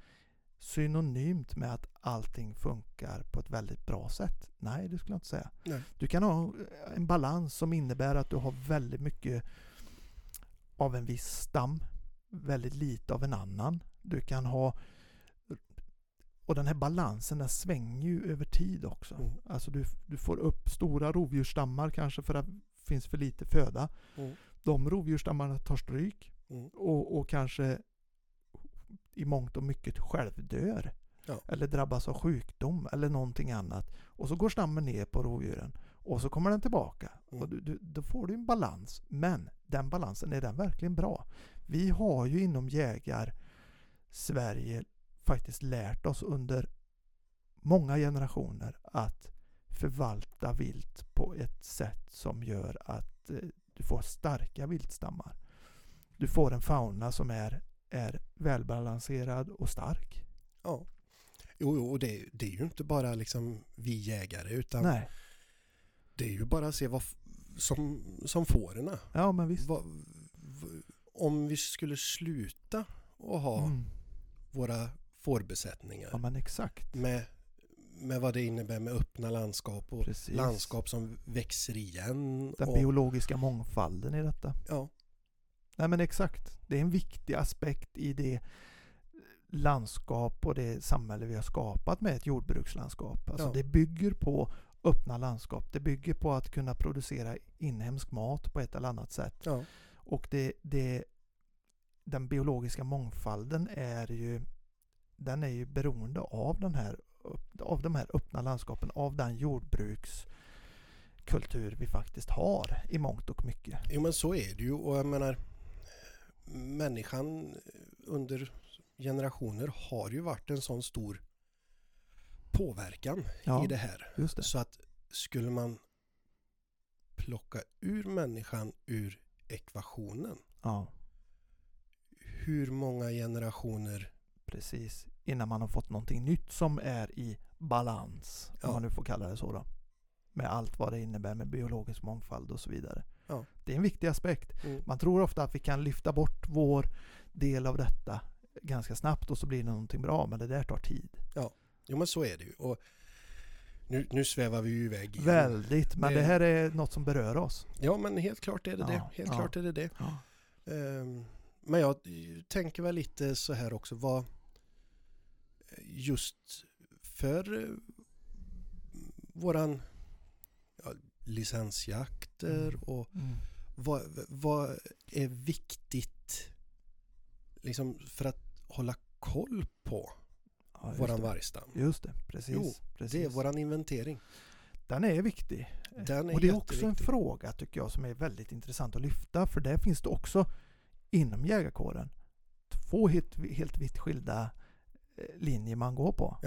synonymt med att allting funkar på ett väldigt bra sätt? Nej, det skulle jag inte säga. Nej. Du kan ha en balans som innebär att du har väldigt mycket av en viss stam, väldigt lite av en annan. Du kan ha och den här balansen den svänger ju över tid också. Mm. Alltså du, du får upp stora rovdjursstammar kanske för att det finns för lite föda. Mm. De rovdjursstammarna tar stryk Mm. och, och kanske i mångt och mycket självdör. Ja. Eller drabbas av sjukdom eller någonting annat. Och så går stammen ner på rovdjuren. Och så kommer den tillbaka. Mm. Och du, du, då får du en balans. Men den balansen, är den verkligen bra? Vi har ju inom jägar Sverige faktiskt lärt oss under många generationer att förvalta vilt på ett sätt som gör att eh, du får starka viltstammar. Du får en fauna som är, är välbalanserad och stark. Ja. Jo, jo och det, det är ju inte bara liksom vi jägare utan Nej, det är ju bara att se vad som, som fårorna. ja men visst. Vad, v- om vi skulle sluta att ha Mm. våra fårbesättningar. Ja men exakt. Med, med vad det innebär med öppna landskap och Precis. landskap som växer igen. Den och, biologiska mångfalden i detta. ja, Nej men exakt. Det är en viktig aspekt i det landskap och det samhälle vi har skapat med ett jordbrukslandskap. Alltså Ja. det bygger på öppna landskap. Det bygger på att kunna producera inhemsk mat på ett eller annat sätt. ja, Och det, det, den biologiska mångfalden är ju den är ju beroende av, den här, av de här öppna landskapen, av den jordbrukskultur vi faktiskt har i mångt och mycket. jo men så är det ju och jag menar människan under generationer har ju varit en sån stor påverkan Ja, i det här. det. Så att skulle man plocka ur människan ur ekvationen, Ja, hur många generationer precis. Innan man har fått någonting nytt som är i balans, om Ja. man nu får kalla det så då. Med allt vad det innebär med biologisk mångfald och så vidare. Ja. Det är en viktig aspekt. Mm. Man tror ofta att vi kan lyfta bort vår del av detta ganska snabbt och så blir det någonting bra, men det där tar tid. Jo men så är det ju. Och nu, nu svävar vi ju iväg igen. Väldigt, men Det- det här är något som berör oss. Ja men helt klart är det det. Ja, Helt ja. klart är det det. Ja. Ehm, Men jag tänker väl lite så här också. Vad just för eh, våran ja, licensjakter Mm. och Mm. vad, vad är viktigt liksom för att hålla koll på Ja, våran vargstam? Just det, precis. Jo, precis. Det är våran inventering. Den är viktig. Den är och det är också en fråga tycker jag som är väldigt intressant att lyfta. För där finns det också inom jägarkåren två helt, helt vitt skilda eh, linjer man går på.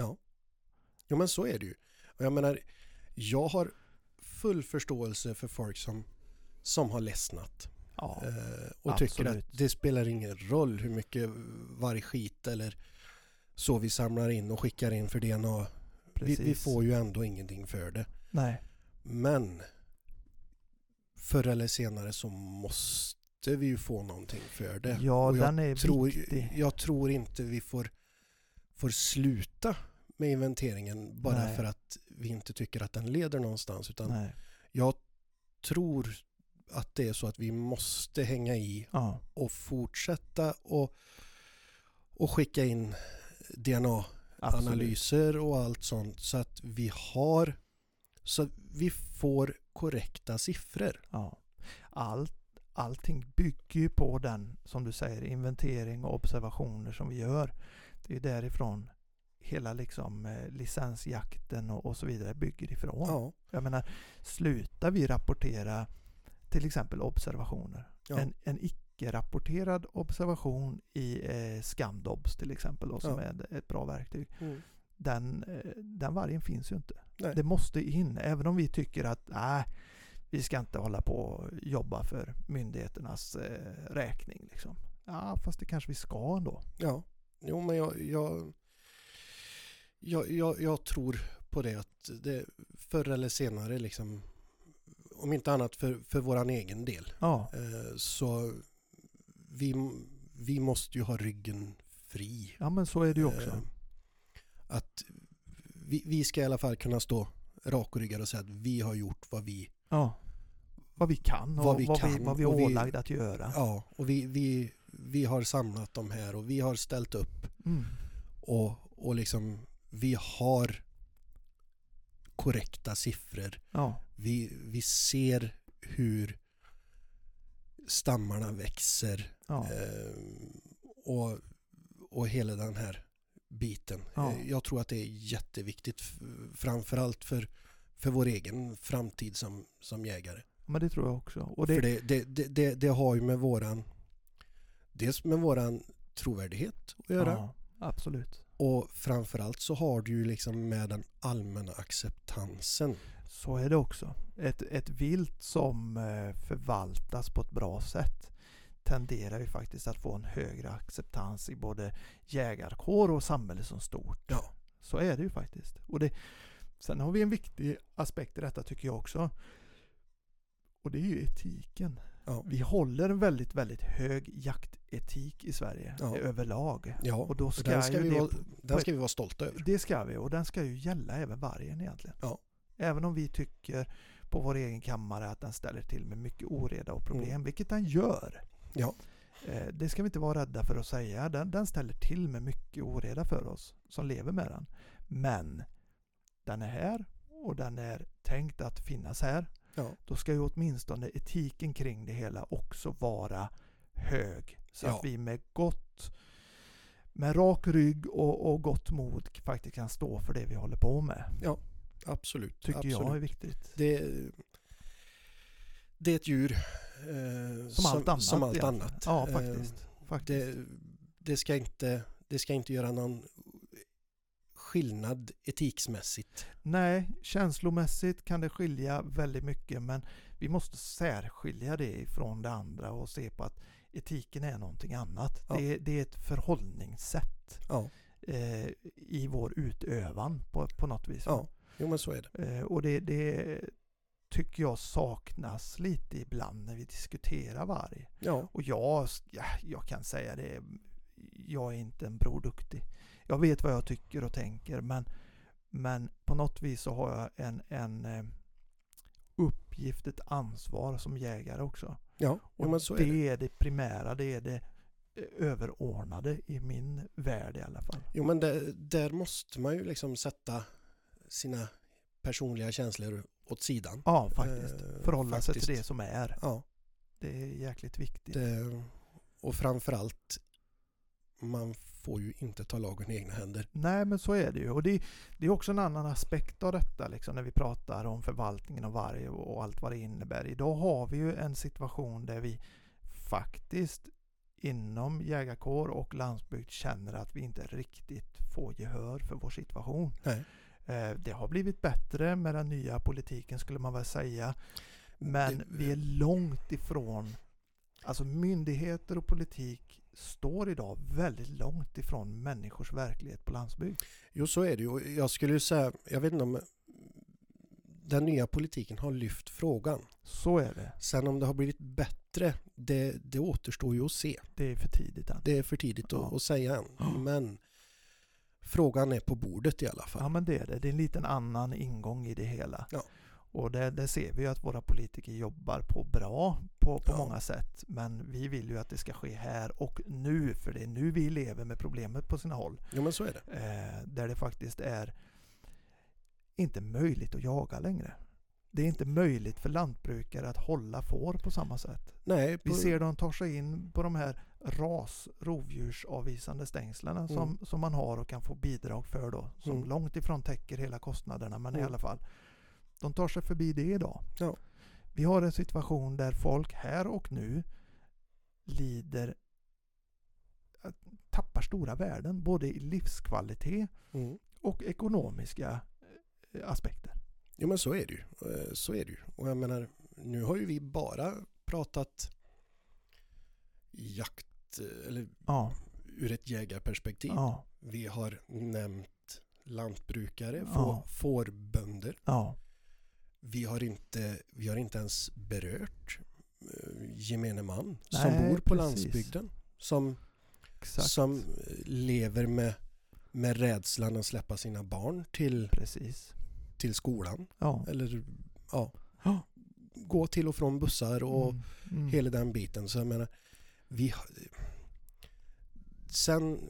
Jo men så är det ju. Och jag menar, jag har full förståelse för folk som, som har ledsnat. Ja, Eh, och tycker absolut. att det spelar ingen roll hur mycket vargskit eller så vi samlar in och skickar in för DNA. Vi, vi får ju ändå ingenting för det. Nej, Men förr eller senare så måste vi ju få någonting för det. ja Och jag den är tror, viktig. jag tror inte vi får, får sluta med inventeringen bara Nej. för att vi inte tycker att den leder någonstans. Utan Nej. jag tror att det är så att vi måste hänga i Ja, och fortsätta och, och skicka in. DNA-analyser och allt sånt så att vi har så att vi får korrekta siffror. Ja. Allt, allting bygger ju på den, som du säger, inventering och observationer som vi gör. Det är därifrån hela liksom eh, licensjakten och, och så vidare bygger ifrån. Ja, Jag menar, slutar vi rapportera till exempel observationer. Ja. En, en icke-rapporterad observation i eh, Scandobs till exempel, då, som Ja. är ett- bra verktyg. mm. Den, eh, den vargen finns ju inte. Nej. Det måste in, även om vi tycker att nej, vi ska inte hålla på och jobba för myndigheternas eh, räkning. Liksom. Ja, fast det kanske vi ska ändå. ja. Jo men jag, jag, jag, jag, jag tror på det att det förr eller senare liksom om inte annat för, för våran egen del Ja, eh, så vi, vi måste ju ha ryggen fri ja men så är det ju också. Eh, Att vi, vi ska i alla fall kunna stå rakryggade och säga att vi har gjort vad vi, Ja. Vad vi kan och Vad vi vad, vi, kan vad vi är vi- ålagda att göra. ja, och vi, vi, vi har samlat de här och vi har ställt upp Mm. och, och liksom vi har korrekta siffror. Ja, Vi, vi ser hur stammarna växer ja, eh, och, och hela den här biten. Ja. Eh, Jag tror att det är jätteviktigt framförallt för, för vår egen framtid som, som jägare. men det tror jag också. Och det, För det, det, det, det, det har ju med våran dels med våran trovärdighet att göra ja, absolut. Och framförallt så har du ju liksom med den allmänna acceptansen. Så är det också. Ett, ett vilt som eh, förvaltas på ett bra sätt tenderar ju faktiskt att få en högre acceptans i både jägarkår och samhälle som stort. Ja. Så är det ju faktiskt. Och det, sen har vi en viktig aspekt i detta tycker jag också. Och det är ju etiken. Ja. Vi håller en väldigt, väldigt hög jaktetik i Sverige Ja. överlag. Ja, Och då och ska den ska, vi det vara, den ska vi vara stolta över. Det ska vi och den ska ju gälla även vargen egentligen. Ja. Även om vi tycker på vår egen kammare att den ställer till med mycket oreda och problem, Mm. vilket den gör. Ja. Eh, Det ska vi inte vara rädda för att säga. Den, den ställer till med mycket oreda för oss som lever med den. Men den är här och den är tänkt att finnas här. Ja. Då ska ju åtminstone etiken kring det hela också vara hög. Så Ja. att vi med gott med rak rygg och, och gott mod faktiskt kan stå för det vi håller på med. Absolut. Tycker absolut. jag är viktigt. Det, det är ett djur eh, Som allt annat. Som allt annat. Ja, Eh, faktiskt. faktiskt. det, det, ska inte, det ska inte göra någon skillnad etiksmässigt. Nej, känslomässigt kan det skilja väldigt mycket men vi måste särskilja det ifrån det andra och se på att etiken är någonting annat. Ja. Det, det är ett förhållningssätt Ja, eh, i vår utövan på, på något vis. ja. jo men så är det. Eh, och det, det tycker jag saknas lite ibland när vi diskuterar varg. Ja, Och jag, ja, jag kan säga det, jag är inte en Bror Duktig. Jag vet vad jag tycker och tänker men, men på något vis så har jag en, en eh, uppgift, ett ansvar som jägare också. ja Och men så är det det. är det primära, det är det eh, överordnade i min värld i alla fall. Jo men där, där måste man ju liksom sätta sina personliga känslor åt sidan. Ja, faktiskt. Eh, Förhålla sig till det som är. Ja, Det är jäkligt viktigt. det, och framförallt man får ju inte ta lagen i egna händer. Nej, men så är det ju. Och det, det är också en annan aspekt av detta, liksom, när vi pratar om förvaltningen av varg och allt vad det innebär. Idag har vi ju en situation där vi faktiskt inom jägarkår och landsbygd känner att vi inte riktigt får gehör för vår situation. Nej. Eh, Det har blivit bättre med den nya politiken skulle man väl säga. Men Det- vi är långt ifrån, alltså myndigheter och politik står idag väldigt långt ifrån människors verklighet på landsbygd. Jo, så är det ju. Jag skulle ju säga, jag vet inte om den nya politiken har lyft frågan. Så är det. Sen om det har blivit bättre, det, det återstår ju att se. Det är för tidigt än. Det är för tidigt Ja. att, att säga än. Ja. Men frågan är på bordet i alla Ja fall. men det är det. Det är en liten annan ingång i det hela. Ja. Och det, det ser vi ju att våra politiker jobbar på bra på, på Ja. många sätt. Men vi vill ju att det ska ske här och nu. För det är nu vi lever med problemet på sina håll. Jo, men så är det. Eh, där det faktiskt är inte möjligt att jaga längre. Det är inte möjligt för lantbrukare att hålla får på samma sätt. Nej, Vi på, ser de tar sig in på de här ras rovdjursavvisande stängslen som, Mm. som man har och kan få bidrag för då. Som Mm. långt ifrån täcker hela kostnaderna men i Mm. alla fall. De tar sig förbi det idag. Ja. Vi har en situation där folk här och nu lider äh, tappar stora värden både i livskvalitet mm. och ekonomiska eh, aspekter. Jo, men så är det ju. Eh, Så är det ju. Och jag menar, nu har ju vi bara pratat jakt, eh, eller Ja, ur ett jägarperspektiv. ja, Vi har nämnt lantbrukare, Ja. få, fårbönder. ja, Vi har inte, vi har inte ens berört eh, gemene man som Nej, bor på precis. landsbygden. Som, exakt. som eh, lever med, med rädslan att släppa sina barn till, Precis. till skolan. Ja. Eller ja, gå till och från bussar och Mm, mm. hela den biten. Så jag menar, vi Sen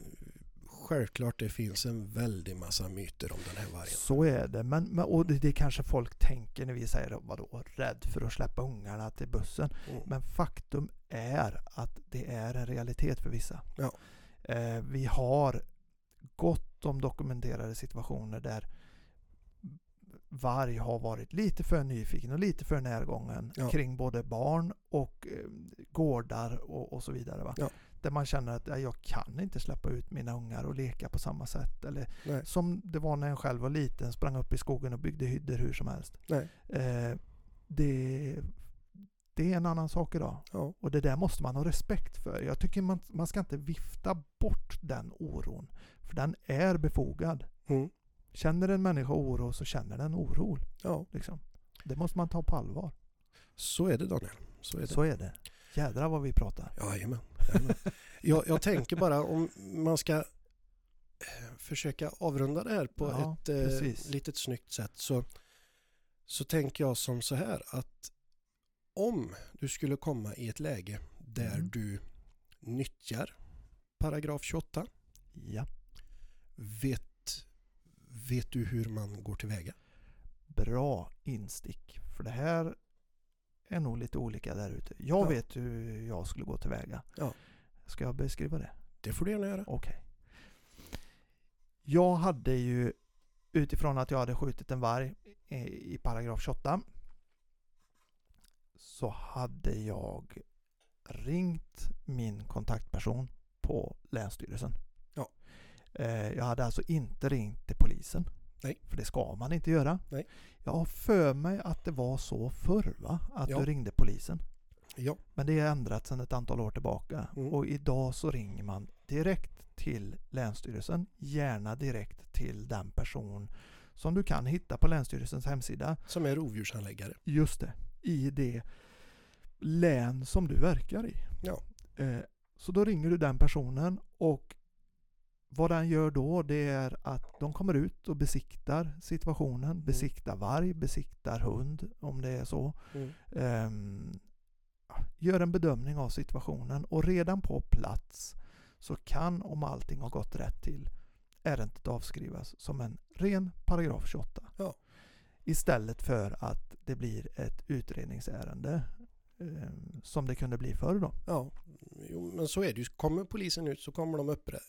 självklart det finns en väldig massa myter om den här vargen. Så är det. Men, men, och det, det kanske folk tänker när vi säger vadå, rädd för att släppa ungarna till bussen. Mm. Men faktum är att det är en realitet för vissa. Ja. Eh, vi har gott om dokumenterade situationer där varg har varit lite för nyfiken och lite för närgången Ja. kring både barn och eh, gårdar och, och så vidare. Va? Ja. Där man känner att ja, jag kan inte släppa ut mina ungar och leka på samma sätt. Eller Nej. som det var när jag själv var liten, sprang upp i skogen och byggde hyddor hur som helst. Eh, det, det är en annan sak idag. Ja. Och det där måste man ha respekt för. Jag tycker man, man ska inte vifta bort den oron. För den är befogad. Mm. Känner en människa oro så känner den oro. ja, Liksom. Det måste man ta på allvar. så är det Daniel. Så är det. Så är det. Jädrar vad vi pratar. Jajamän. jajamän. jag, jag tänker bara om man ska eh, försöka avrunda det här på Ja, ett eh, litet snyggt sätt så, så tänker jag som så här att om du skulle komma i ett läge där Mm. du nyttjar paragraf 28 Ja. vet, vet du hur man går tillväga? Bra instick. För det här är nog lite olika där ute. Jag Ja. vet hur jag skulle gå tillväga. Ja. Ska jag beskriva det? Det får du gärna göra. Okej. Jag hade ju utifrån att jag hade skjutit en varg i i paragraf 28 så hade jag ringt min kontaktperson på Länsstyrelsen. Ja. Eh, Jag hade alltså inte ringt till polisen. Nej. För det ska man inte göra. Nej. Jag har för mig att det var så förr va? Att Ja. du ringde polisen. Ja, Men det är ändrat sedan ett antal år tillbaka. Mm. Och idag så ringer man direkt till Länsstyrelsen. Gärna direkt till den person som du kan hitta på Länsstyrelsens hemsida. som är rovdjurshandläggare. Just det. I det län som du verkar i. Ja. Eh, Så då ringer du den personen och vad den gör då det är att de kommer ut och besiktar situationen. Besiktar varg, besiktar hund om det är så. Mm. Ehm, gör en bedömning av situationen och redan på plats så kan, om allting har gått rätt till, ärendet avskrivas som en ren paragraf 28. Ja. Istället för att det blir ett utredningsärende ehm, som det kunde bli förr då. Ja, jo, men så är det ju. Kommer polisen ut så kommer de uppre,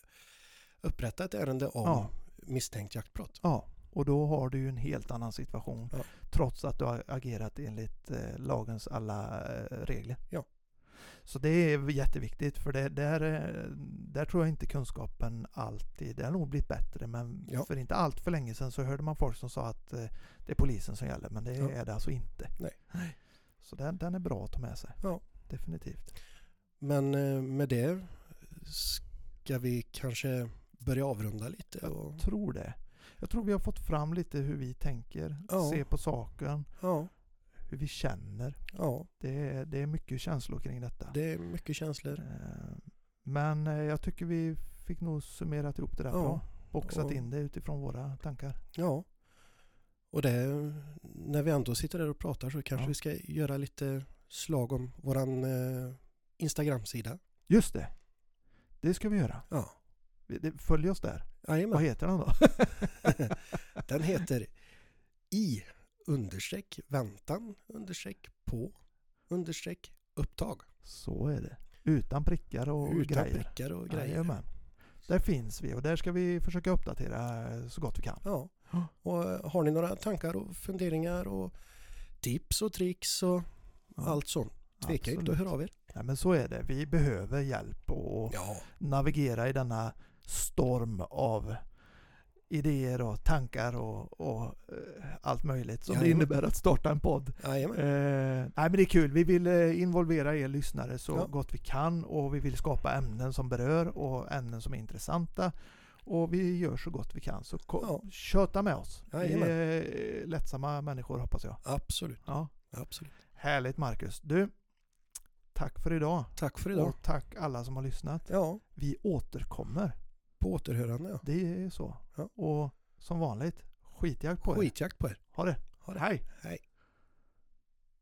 upprätta ett ärende om Ja. misstänkt jaktbrott. Ja, och då har du ju en helt annan situation Ja. trots att du har agerat enligt eh, lagens alla eh, regler. Ja. Så det är jätteviktigt för det, där, eh, där tror jag inte kunskapen alltid, det har nog blivit bättre men Ja. för inte allt för länge sedan så hörde man folk som sa att eh, det är polisen som gäller men det Ja. är det alltså inte. Nej. Så den, den är bra att ta med sig. Ja. Definitivt. Men eh, med det ska vi kanske börja avrunda lite. Och, Jag tror det. Jag tror vi har fått fram lite hur vi tänker, Ja. ser på saken, ja, hur vi känner. ja, Det är, det är mycket känslor kring detta. det är mycket känslor. Eh, Men eh, jag tycker vi fick nog summerat ihop det där Ja. bra. Boxat in det utifrån våra tankar. Ja. Och det, när vi ändå sitter där och pratar så kanske vi ska göra lite slag om våran eh, Instagram-sida. Just det! Det ska vi göra. Ja, Följ oss där. Vad jajamän. heter den då? Den heter i understreck väntan understreck på understreck upptag. Så är det. Utan prickar och Utan grejer. prickar och grejer. Jajamän. Där finns vi och där ska vi försöka uppdatera så gott vi kan. Ja. Och eh, har ni några tankar och funderingar och tips och tricks och Ja, allt sånt. Tveka inte att höra av er. Ja, men så är det. Vi behöver hjälp och Ja, navigera i denna storm av idéer och tankar och, och eh, allt möjligt som det Jajamän. innebär att starta en podd. Eh, nej men det är kul. Vi vill eh, involvera er lyssnare så Ja. gott vi kan och vi vill skapa ämnen som berör och ämnen som är intressanta. Och vi gör så gott vi kan. Så Ja. köta med oss. Vi Jajamän. är lättsamma människor hoppas jag. Absolut. Ja. Absolut. Härligt Marcus. Du, tack för idag. Tack för idag. Och tack alla som har lyssnat. Ja, Vi återkommer. På återhörande. Ja. Det är så. Ja. Och som vanligt, skitjakt på er. Skitjakt på er. Ha det. Ha det. Hej! Hej.